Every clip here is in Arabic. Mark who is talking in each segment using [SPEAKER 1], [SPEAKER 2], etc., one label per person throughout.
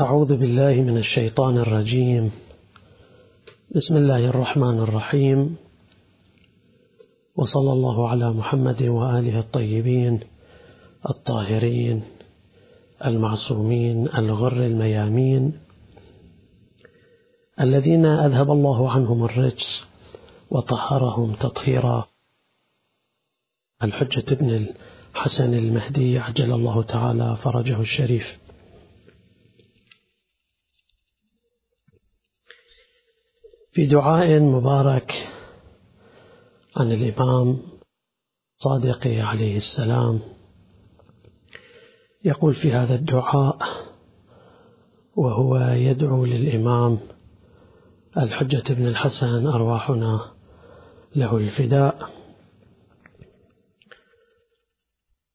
[SPEAKER 1] أعوذ بالله من الشيطان الرجيم. بسم الله الرحمن الرحيم. وصلى الله على محمد وآله الطيبين الطاهرين المعصومين الغر الميامين الذين أذهب الله عنهم الرجس وطهرهم تطهيرا. الحجة ابن الحسن المهدي عجل الله تعالى فرجه الشريف. في دعاء مبارك عن الإمام صادق عليه السلام. يقول في هذا الدعاء وهو يدعو للإمام الحجة بن الحسن أرواحنا له الفداء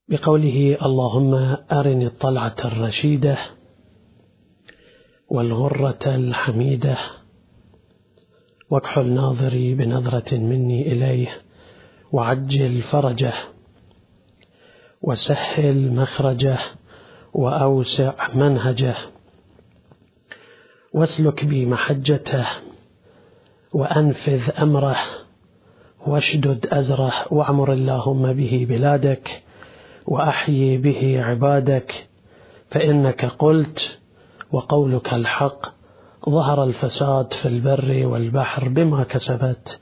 [SPEAKER 1] بقوله اللهم أرني الطلعة الرشيدة والغرة الحميدة واكحل ناظري بنظرة مني إليه وعجل فرجه وسهل مخرجه وأوسع منهجه واسلك بي محجته وأنفذ أمره واشدد أزره واعمر اللهم به بلادك وأحيي به عبادك فإنك قلت وقولك الحق. ظهر الفساد في البر والبحر بما كسبت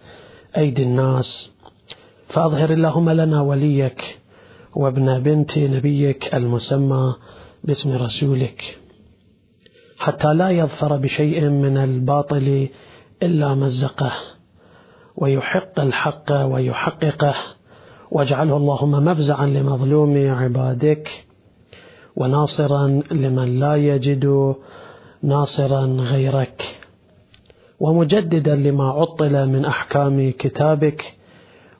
[SPEAKER 1] أيدي الناس. فأظهر اللهم لنا وليك وابن بنت نبيك المسمى باسم رسولك. حتى لا يظفر بشيء من الباطل إلا مزقه ويحق الحق ويحققه. واجعله اللهم مفزعا لمظلوم عبادك وناصرا لمن لا يجد ناصرا غيرك ومجددا لما عطل من أحكام كتابك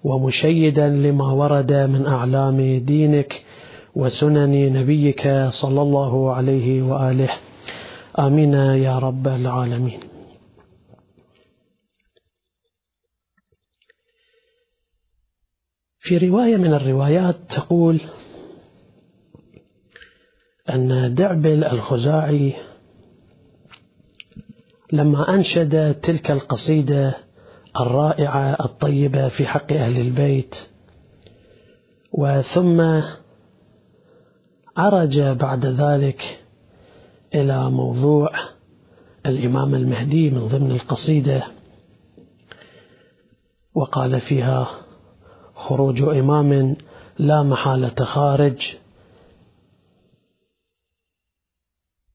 [SPEAKER 1] ومشيدا لما ورد من أعلام دينك وسنن نبيك صلى الله عليه وآله. آمين يا رب العالمين. في رواية من الروايات تقول أن دعبل الخزاعي لما أنشد تلك القصيدة الرائعة الطيبة في حق أهل البيت وثم عرج بعد ذلك إلى موضوع الإمام المهدي من ضمن القصيدة وقال فيها خروج إمام لا محالة خارج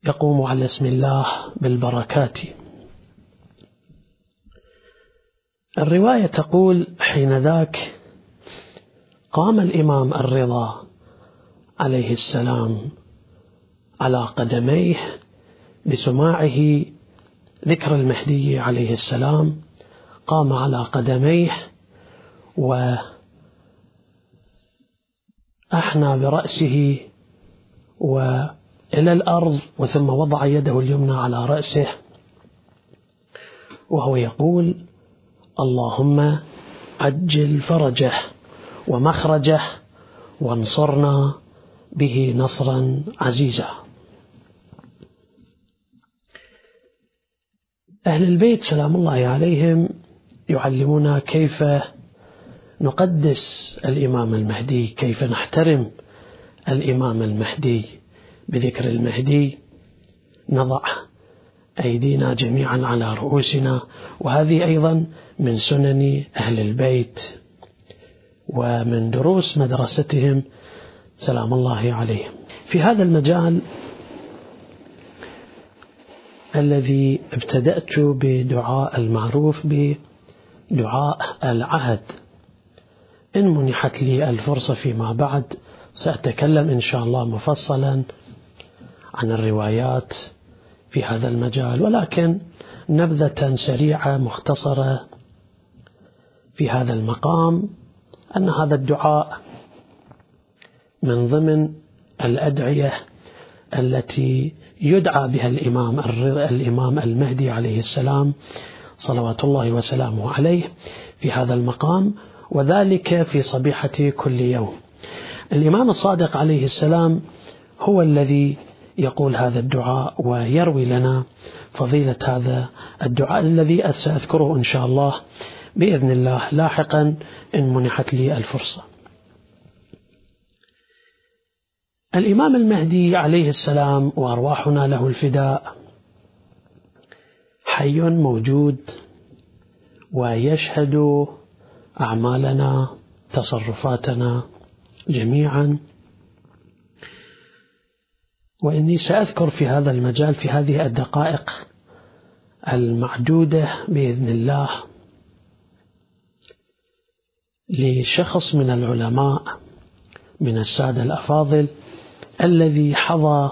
[SPEAKER 1] يقوم على اسم الله بالبركات. الرواية تقول حين ذاك قام الإمام الرضا عليه السلام على قدميه بسماعه ذكر المهدي عليه السلام قام على قدميه وأحنى برأسه وإلى الأرض وثم وضع يده اليمنى على رأسه وهو يقول اللهم عجل فرجه ومخرجه وانصرنا به نصرا عزيزا. أهل البيت سلام الله عليهم يعلمونا كيف نقدس الإمام المهدي كيف نحترم الإمام المهدي. بذكر المهدي نضع أيدينا جميعا على رؤوسنا. وهذه أيضا من سنن أهل البيت. ومن دروس مدرستهم سلام الله عليهم. في هذا المجال الذي ابتدأت بدعاء المعروف بدعاء العهد. إن منحت لي الفرصة فيما بعد سأتكلم إن شاء الله مفصلا عن الروايات في هذا المجال ولكن نبذة سريعة مختصرة في هذا المقام أن هذا الدعاء من ضمن الأدعية التي يدعى بها الإمام الإمام المهدي عليه السلام صلوات الله وسلامه عليه في هذا المقام وذلك في صبيحة كل يوم. الإمام الصادق عليه السلام هو الذي يقول هذا الدعاء ويروي لنا فضيلة هذا الدعاء الذي سأذكره إن شاء الله بإذن الله لاحقا إن منحت لي الفرصة. الإمام المهدي عليه السلام وأرواحنا له الفداء. حي موجود ويشهد أعمالنا تصرفاتنا جميعا. وإني سأذكر في هذا المجال في هذه الدقائق المعدودة بإذن الله لشخص من العلماء من السادة الأفاضل الذي حظى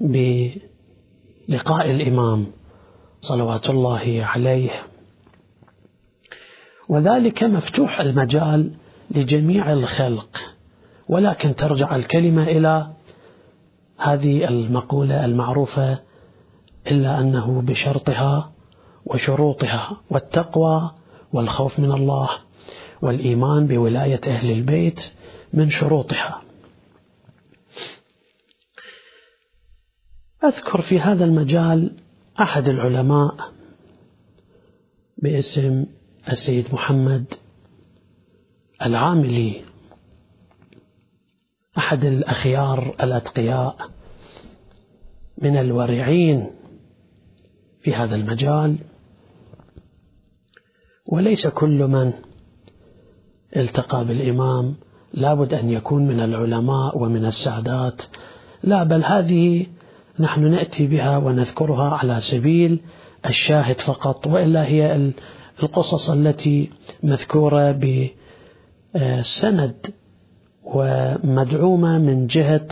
[SPEAKER 1] بلقاء الإمام صلوات الله عليه. وذلك مفتوح المجال لجميع الخلق ولكن ترجع الكلمة إلى هذه المقولة المعروفة إلا أنه بشرطها وشروطها والتقوى والخوف من الله والإيمان بولاية أهل البيت من شروطها. أذكر في هذا المجال أحد العلماء باسم السيد محمد العاملي أحد الأخيار الأتقياء من الورعين في هذا المجال. وليس كل من التقى بالإمام لابد أن يكون من العلماء ومن السادات. لا بل هذه نحن نأتي بها ونذكرها على سبيل الشاهد فقط وإلا هي القصص التي مذكورة بسند ومدعومة من جهة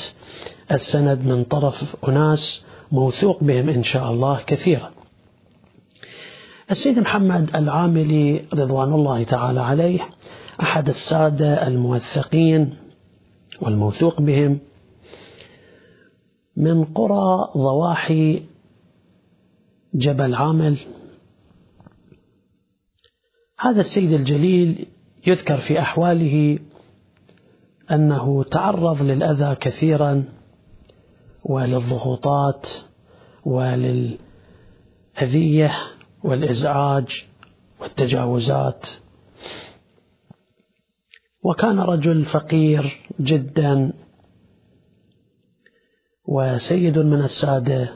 [SPEAKER 1] السند من طرف أناس موثوق بهم إن شاء الله كثيرا. السيد محمد العاملي رضوان الله تعالى عليه أحد السادة الموثقين والموثوق بهم من قرى ضواحي جبل عامل. هذا السيد الجليل يذكر في أحواله أنه تعرض للأذى كثيرا وللضغوطات وللأذية والإزعاج والتجاوزات. وكان رجل فقير جدا وسيد من السادة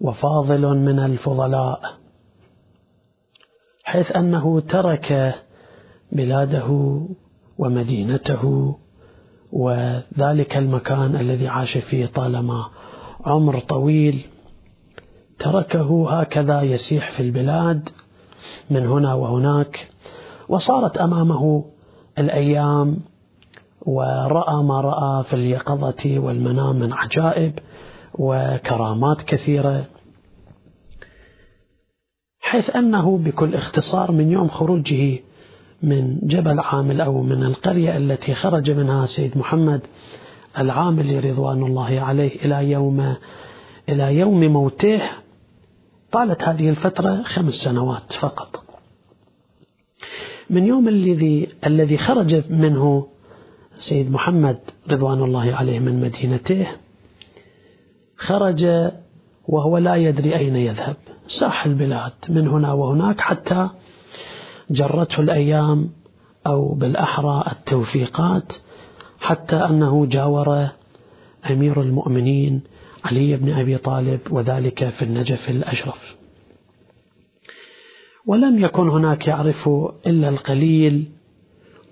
[SPEAKER 1] وفاضل من الفضلاء حيث أنه ترك بلاده ومدينته وذلك المكان الذي عاش فيه طالما عمر طويل. تركه هكذا يسيح في البلاد من هنا وهناك وصارت أمامه الأيام ورأى ما رأى في اليقظة والمنام من عجائب وكرامات كثيرة. حيث أنه بكل اختصار من يوم خروجه من جبل عامل أو من القرية التي خرج منها سيد محمد العامل رضوان الله عليه إلى يوم إلى يوم موته طالت هذه الفترة خمس سنوات فقط. من يوم الذي الذي خرج منه سيد محمد رضوان الله عليه من مدينته خرج وهو لا يدري أين يذهب. ساح البلاد من هنا وهناك حتى جرته الأيام أو بالأحرى التوفيقات حتى أنه جاور أمير المؤمنين علي بن أبي طالب وذلك في النجف الأشرف. ولم يكن هناك يعرف إلا القليل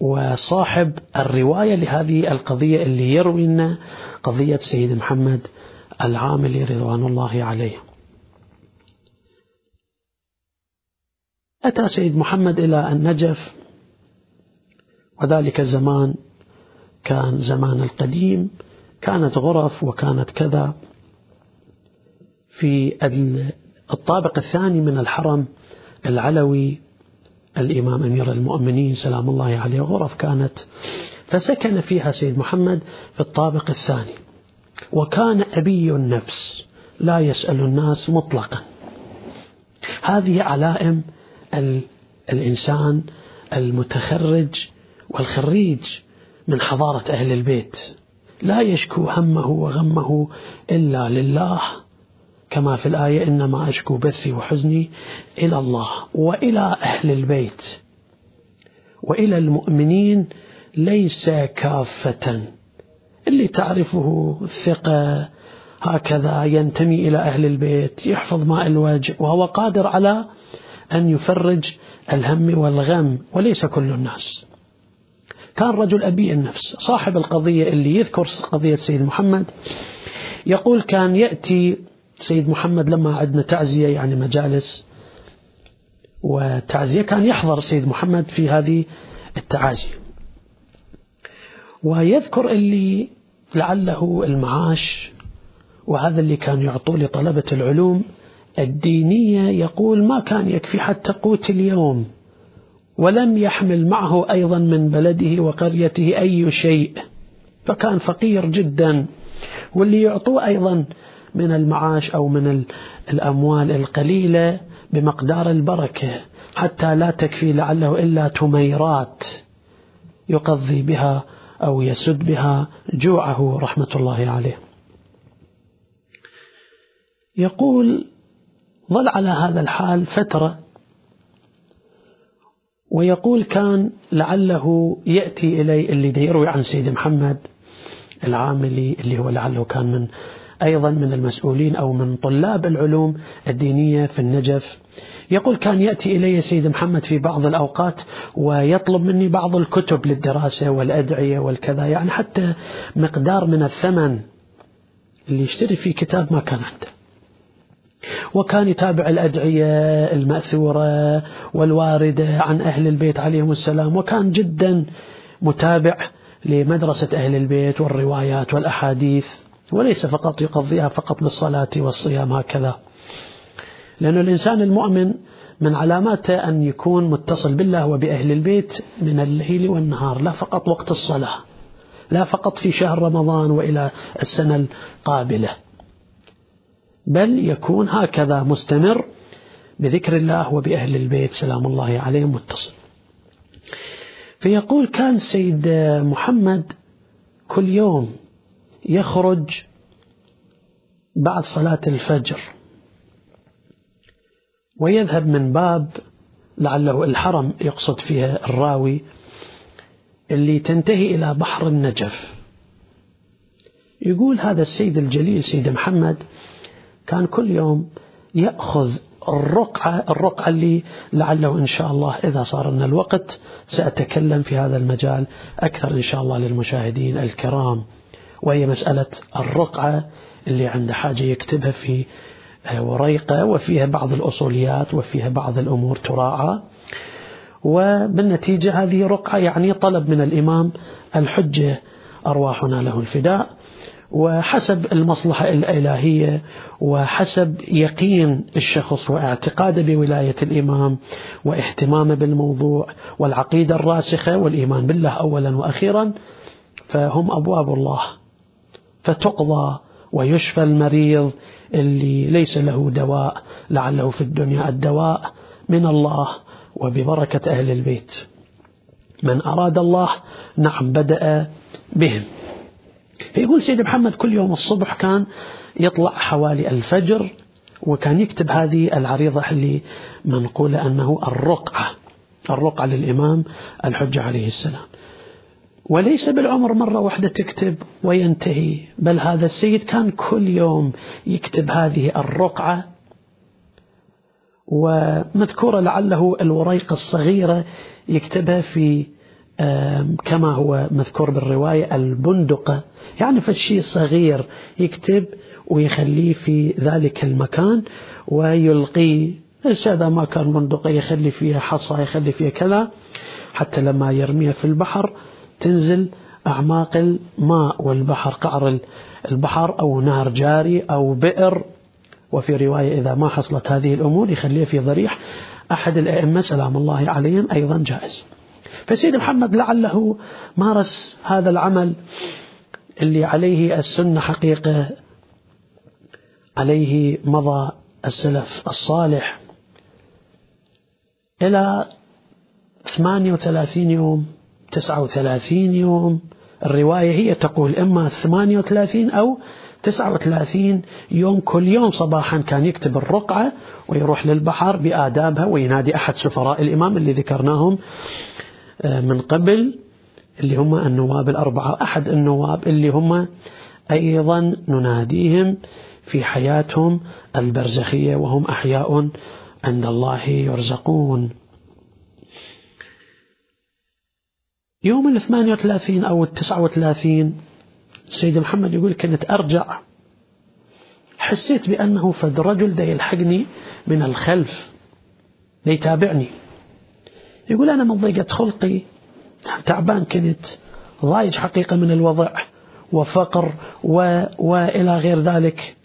[SPEAKER 1] وصاحب الرواية لهذه القضية اللي يروي لنا قضية سيد محمد العاملي رضوان الله عليه. أتى سيد محمد إلى النجف وذلك الزمان كان زمان القديم كانت غرف وكانت كذا. في الطابق الثاني من الحرم العلوي الإمام أمير المؤمنين سلام الله عليه غرف كانت فسكن فيها سيد محمد في الطابق الثاني. وكان أبي النفس لا يسأل الناس مطلقا. هذه علائم الإنسان المتخرج والخريج من حضارة أهل البيت. لا يشكو همه وغمه إلا لله كما في الآية إنما أشكو بثي وحزني إلى الله وإلى أهل البيت وإلى المؤمنين ليس كافة. اللي تعرفه ثقة هكذا ينتمي إلى أهل البيت يحفظ ماء الوجه وهو قادر على أن يفرج الهم والغم وليس كل الناس. كان رجل أبي النفس صاحب القضية اللي يذكر قضية سيد محمد يقول كان يأتي سيد محمد لما عندنا تعزية يعني مجالس وتعزية كان يحضر سيد محمد في هذه التعازي. ويذكر اللي لعله المعاش وهذا اللي كان يعطوه لطلبة العلوم الدينية يقول ما كان يكفي حتى قوت اليوم ولم يحمل معه أيضا من بلده وقريته أي شيء فكان فقير جدا واللي يعطوه أيضا من المعاش أو من الأموال القليلة بمقدار البركة حتى لا تكفي لعله إلا تميرات يقضي بها أو يسد بها جوعه رحمة الله عليه. يقول ظل على هذا الحال فترة ويقول كان لعله يأتي إلي اللي يروي عن سيد محمد العاملي اللي هو لعله كان من أيضا من المسؤولين أو من طلاب العلوم الدينية في النجف. يقول كان يأتي إلي سيد محمد في بعض الأوقات ويطلب مني بعض الكتب للدراسة والأدعية والكذا يعني حتى مقدار من الثمن اللي يشتري فيه كتاب ما كان عنده. وكان يتابع الأدعية المأثورة والواردة عن أهل البيت عليهم السلام وكان جدا متابع لمدرسة أهل البيت والروايات والأحاديث وليس فقط يقضيها فقط بالصلاة والصيام هكذا. لأن الإنسان المؤمن من علاماته أن يكون متصل بالله وبأهل البيت من الليل والنهار لا فقط وقت الصلاة لا فقط في شهر رمضان وإلى السنة القابلة. بل يكون هكذا مستمر بذكر الله وبأهل البيت. سلام الله عليهم متصل فيقول كان سيد محمد كل يوم يخرج بعد صلاة الفجر ويذهب من باب لعله الحرم يقصد فيها الراوي اللي تنتهي إلى بحر النجف. يقول هذا السيد الجليل سيد محمد كان كل يوم يأخذ الرقعة الرقعة اللي لعله إن شاء الله إذا صار لنا الوقت سأتكلم في هذا المجال أكثر إن شاء الله للمشاهدين الكرام. وهي مسألة الرقعة اللي عنده حاجة يكتبها في وريقة وفيها بعض الأصوليات وفيها بعض الأمور تراعى. وبالنتيجة هذه رقعة يعني طلب من الإمام الحجة أرواحنا له الفداء. وحسب المصلحة الإلهية وحسب يقين الشخص واعتقاده بولاية الإمام واهتمامه بالموضوع والعقيدة الراسخة والإيمان بالله أولا وأخيرا فهم أبواب الله. فتقضى ويشفى المريض اللي ليس له دواء لعله في الدنيا الدواء من الله وببركة أهل البيت. من أراد الله نعم بدأ بهم. فيقول سيد محمد كل يوم الصبح كان يطلع حوالي الفجر وكان يكتب هذه العريضة اللي منقولة أنه الرقعة الرقعة للإمام الحجة عليه السلام. وليس بالعمر مرة واحدة تكتب وينتهي بل هذا السيد كان كل يوم يكتب هذه الرقعة. ومذكورة لعله الوريقة الصغيرة يكتبها في كما هو مذكور بالرواية البندقة يعني فالشيء صغير يكتب ويخليه في ذلك المكان ويلقيه هذا ما كان بندقة يخلي فيها حصى يخلي فيها كذا حتى لما يرميها في البحر تنزل أعماق الماء والبحر قعر البحر أو نهر جاري أو بئر. وفي رواية إذا ما حصلت هذه الأمور يخليها في ضريح. أحد الأئمة سلام الله عليهم أيضا جائز. فسيد محمد لعله مارس هذا العمل اللي عليه السنة حقيقة عليه مضى السلف الصالح إلى 38 يوم 39 يوم. الرواية هي تقول إما 38 أو 39 يوم. كل يوم صباحا كان يكتب الرقعة ويروح للبحر بآدابها وينادي أحد سفراء الإمام اللي ذكرناهم. من قبل اللي هم النواب الأربعة. أحد النواب اللي هم أيضا نناديهم في حياتهم البرزخية وهم أحياء عند الله يرزقون. يوم ال 38 أو ال 39 سيد محمد يقول كنت أرجع. حسيت بأنه فد رجل دا يلحقني من الخلف يتابعني يقول أنا من ضيقة خلقي. تعبان كنت. ضايج حقيقة من الوضع وفقر و... وإلى غير ذلك.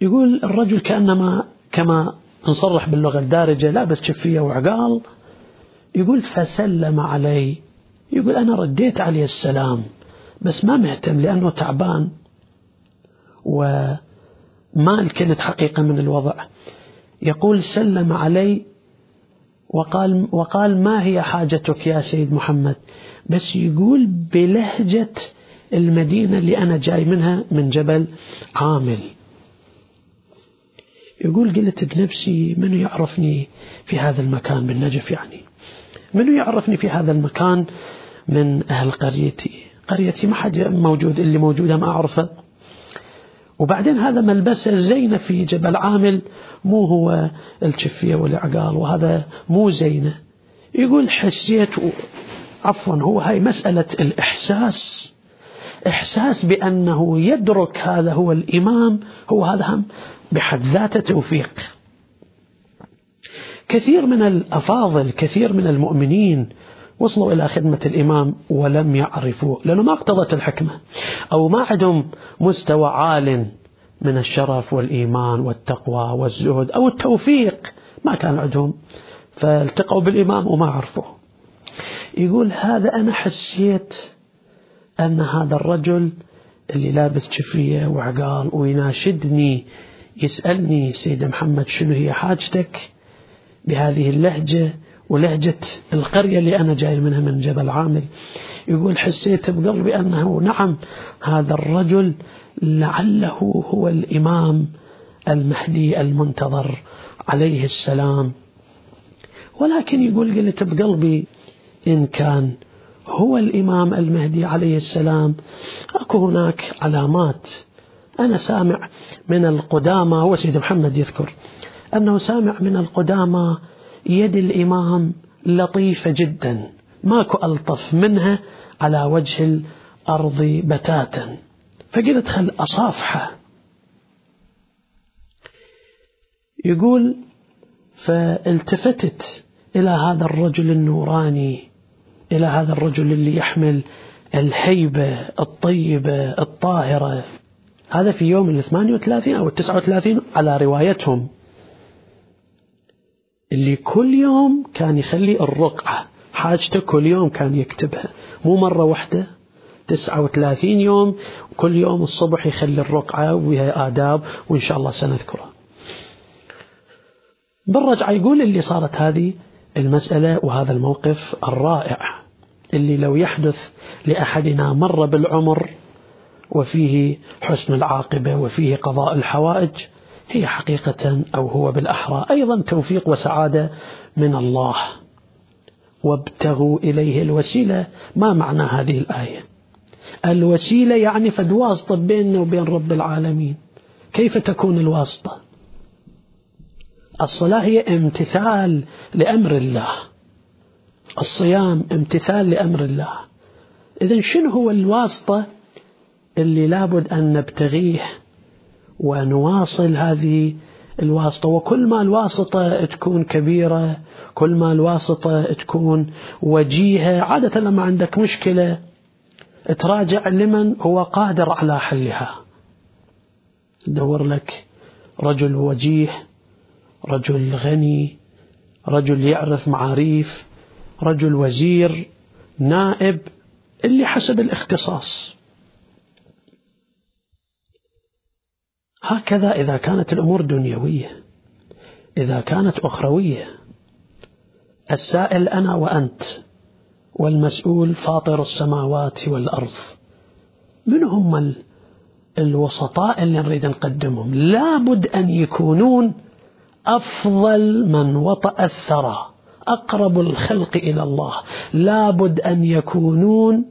[SPEAKER 1] يقول الرجل كأنما كما نصرح باللغة الدارجة لابس شفية وعقال. يقول فسلم علي. يقول أنا رديت عليه السلام بس ما مهتم لأنه تعبان وما كنت حقيقة من الوضع. يقول سلم علي وقال, وقال ما هي حاجتك يا سيد محمد؟ بس يقول بلهجة المدينة اللي أنا جاي منها من جبل عامل. يقول قلت بنفسي من يعرفني في هذا المكان بالنجف يعني؟ من يعرفني في هذا المكان من أهل قريتي؟ قريتي ما حد موجود اللي موجودة ما أعرفه؟ وبعدين هذا ملبسة زينة في جبل عامل مو هو الشفية والعقال وهذا مو زينة. يقول حسيت عفوا هو هاي مسألة الإحساس. إحساس بأنه يدرك هذا هو الإمام هو هذا هم بحد ذاته توفيق. كثير من الأفاضل كثير من المؤمنين وصلوا إلى خدمة الإمام ولم يعرفوه لأنه ما اقتضت الحكمة. أو ما عندهم مستوى عال من الشرف والإيمان والتقوى والزهد أو التوفيق ما كان عندهم فالتقوا بالإمام وما عرفوه. يقول هذا أنا حسيت أن هذا الرجل اللي لابس شفية وعقال ويناشدني يسألني سيد محمد شنو هي حاجتك؟ بهذه اللهجة ولهجة القرية اللي أنا جاي منها من جبل عامل. يقول حسيت بقلبي أنه نعم هذا الرجل لعله هو الإمام المهدي المنتظر عليه السلام. ولكن يقول قلت بقلبي إن كان هو الإمام المهدي عليه السلام أكو هناك علامات. أنا سامع من القدامى هو سيد محمد يذكر أنه سامع من القدامى يد الإمام لطيفة جدا. ماكو ألطف منها على وجه الأرض بتاتا. فقلت خل أصافحه. يقول فالتفتت إلى هذا الرجل النوراني إلى هذا الرجل اللي يحمل الهيبة الطيبة الطاهرة. هذا في يوم ال 38 أو ال 39 على روايتهم. اللي كل يوم كان يخلي الرقعة حاجته كل يوم كان يكتبها. مو مرة واحدة 39 يوم كل يوم الصبح يخلي الرقعة وها آداب وإن شاء الله سنذكرها بالرجعة يقول اللي صارت هذه المسألة وهذا الموقف الرائع. اللي لو يحدث لأحدنا مرة بالعمر وفيه حسن العاقبة وفيه قضاء الحوائج هي حقيقة أو هو بالأحرى. أيضا توفيق وسعادة من الله. وابتغوا إليه الوسيلة. ما معنى هذه الآية؟ الوسيلة يعني فد واسطة بيننا وبين رب العالمين. كيف تكون الواسطة؟ الصلاة هي امتثال لأمر الله. الصيام امتثال لأمر الله. إذا شنو هو الواسطة اللي لابد أن نبتغيه ونواصل هذه الواسطة. وكل ما الواسطة تكون كبيرة كل ما الواسطة تكون وجيهة. عادة لما عندك مشكلة تراجع لمن هو قادر على حلها. دور لك رجل وجيه رجل غني رجل يعرف معاريف رجل وزير نائب اللي حسب الاختصاص. هكذا إذا كانت الأمور دنيوية إذا كانت أخروية. السائل أنا وأنت والمسؤول فاطر السماوات والأرض من هم الوسطاء اللي نريد نقدمهم؟ لابد أن يكونون أفضل من وطأ الثرى أقرب الخلق إلى الله. لابد أن يكونون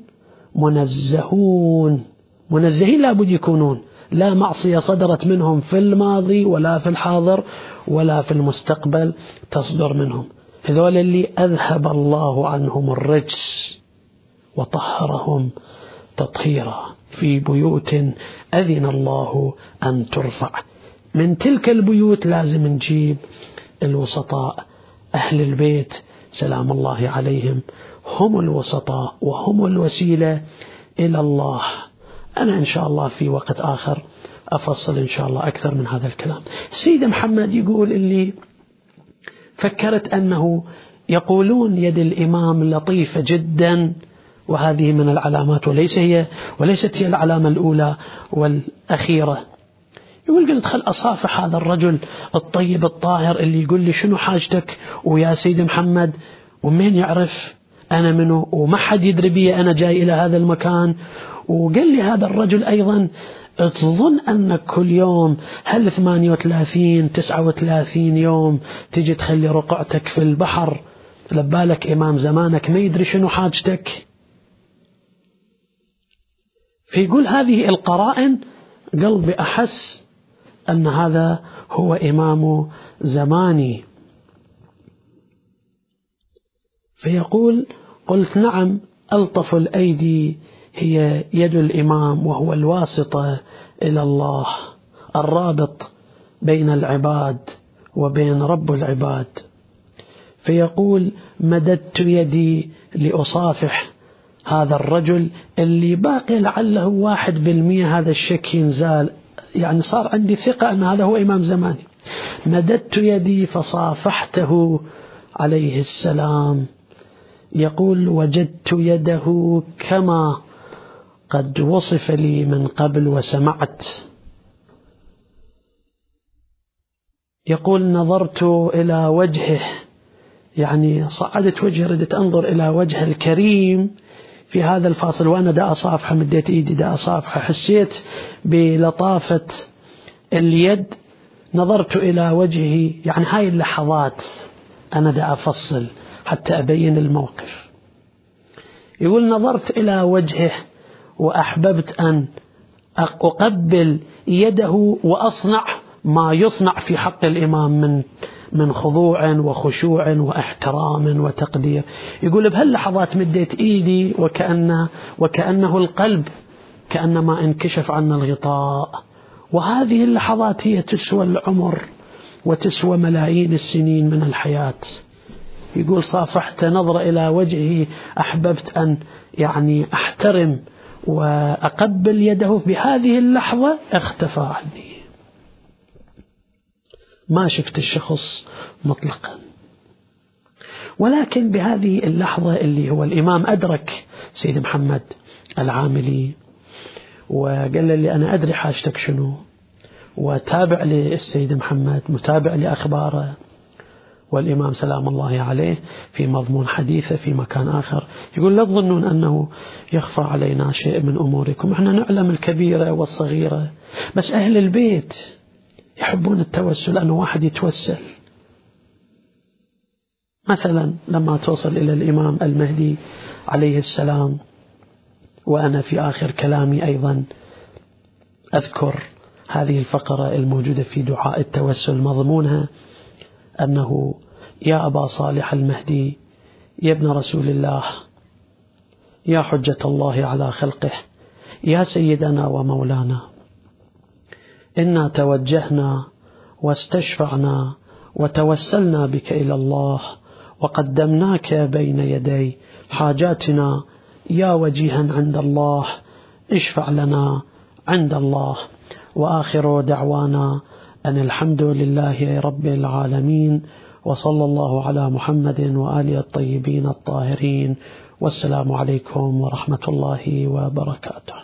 [SPEAKER 1] منزهون. منزهين لابد يكونون. لا معصية صدرت منهم في الماضي ولا في الحاضر ولا في المستقبل تصدر منهم. هذول اللي أذهب الله عنهم الرجس وطهرهم تطهيرا في بيوت أذن الله أن ترفع. من تلك البيوت لازم نجيب الوسطاء. أهل البيت سلام الله عليهم هم الوسطاء وهم الوسيلة إلى الله. أنا إن شاء الله في وقت آخر أفصل إن شاء الله أكثر من هذا الكلام. سيد محمد يقول اللي فكرت أنه يقولون يد الإمام لطيفة جدا وهذه من العلامات وليس هي وليست هي العلامة الأولى والأخيرة. يقول قلت خل أصافح هذا الرجل الطيب الطاهر اللي يقول لي شنو حاجتك؟ ويا سيد محمد ومين يعرف؟ أنا منه وما حد يدري بي أنا جاي إلى هذا المكان. وقال لي هذا الرجل أيضا تظن أنك كل يوم هل 38 39 يوم تجي تخلي رقعتك في البحر؟ لبالك إمام زمانك ما يدري شنو حاجتك. فيقول هذه القرائن قلبي أحس أن هذا هو إمام زماني. فيقول قلت نعم ألطف الأيدي هي يد الإمام وهو الواسطة إلى الله الرابط بين العباد وبين رب العباد. فيقول مددت يدي لأصافح هذا الرجل اللي باقي لعله واحد بالمية هذا الشك ينزال. يعني صار عندي ثقة أن هذا هو إمام زماني. مددت يدي فصافحته عليه السلام. يقول وجدت يده كما قد وصف لي من قبل وسمعت. يقول نظرت إلى وجهه يعني صعدت وجهي ردت أنظر إلى وجه الكريم في هذا الفاصل. وأنا دا أصافحه مديت إيدي دا أصافحه حسيت بلطافة اليد. نظرت إلى وجهه يعني هاي اللحظات أنا دا أفصل. حتى أبين الموقف. يقول نظرت إلى وجهه وأحببت أن أقبل يده وأصنع ما يصنع في حق الإمام من من خضوع وخشوع وإحترام وتقدير. يقول بهاللحظات مديت إيدي وكأن وكأنه القلب كأنما انكشف عنا الغطاء. وهذه اللحظات هي تسوى العمر وتسوى ملايين السنين من الحياة. يقول صافحت نظرة إلى وجهه أحببت أن يعني أحترم وأقبل يده. بهذه اللحظة اختفى عني. ما شفت الشخص مطلقا. ولكن بهذه اللحظة اللي هو الإمام أدرك سيد محمد العاملي وقال لي أنا أدري حاجتك شنو وتابع للسيد محمد متابع لأخباره. والإمام سلام الله عليه في مضمون حديثه في مكان آخر. يقول لا تظنون أنه يخفى علينا شيء من أموركم. إحنا نعلم الكبيرة والصغيرة بس أهل البيت يحبون التوسل أنه واحد يتوسل. مثلا لما توصل إلى الإمام المهدي عليه السلام وأنا في آخر كلامي أيضا أذكر هذه الفقرة الموجودة في دعاء التوسل مضمونها. أنه يا أبا صالح المهدي يا ابن رسول الله يا حجة الله على خلقه يا سيدنا ومولانا. إنا توجهنا واستشفعنا وتوسلنا بك إلى الله وقدمناك بين يدي حاجاتنا. يا وجيها عند الله اشفع لنا عند الله. وآخر دعوانا أن الحمد لله رب العالمين وصلى الله على محمد وآله الطيبين الطاهرين. والسلام عليكم ورحمة الله وبركاته.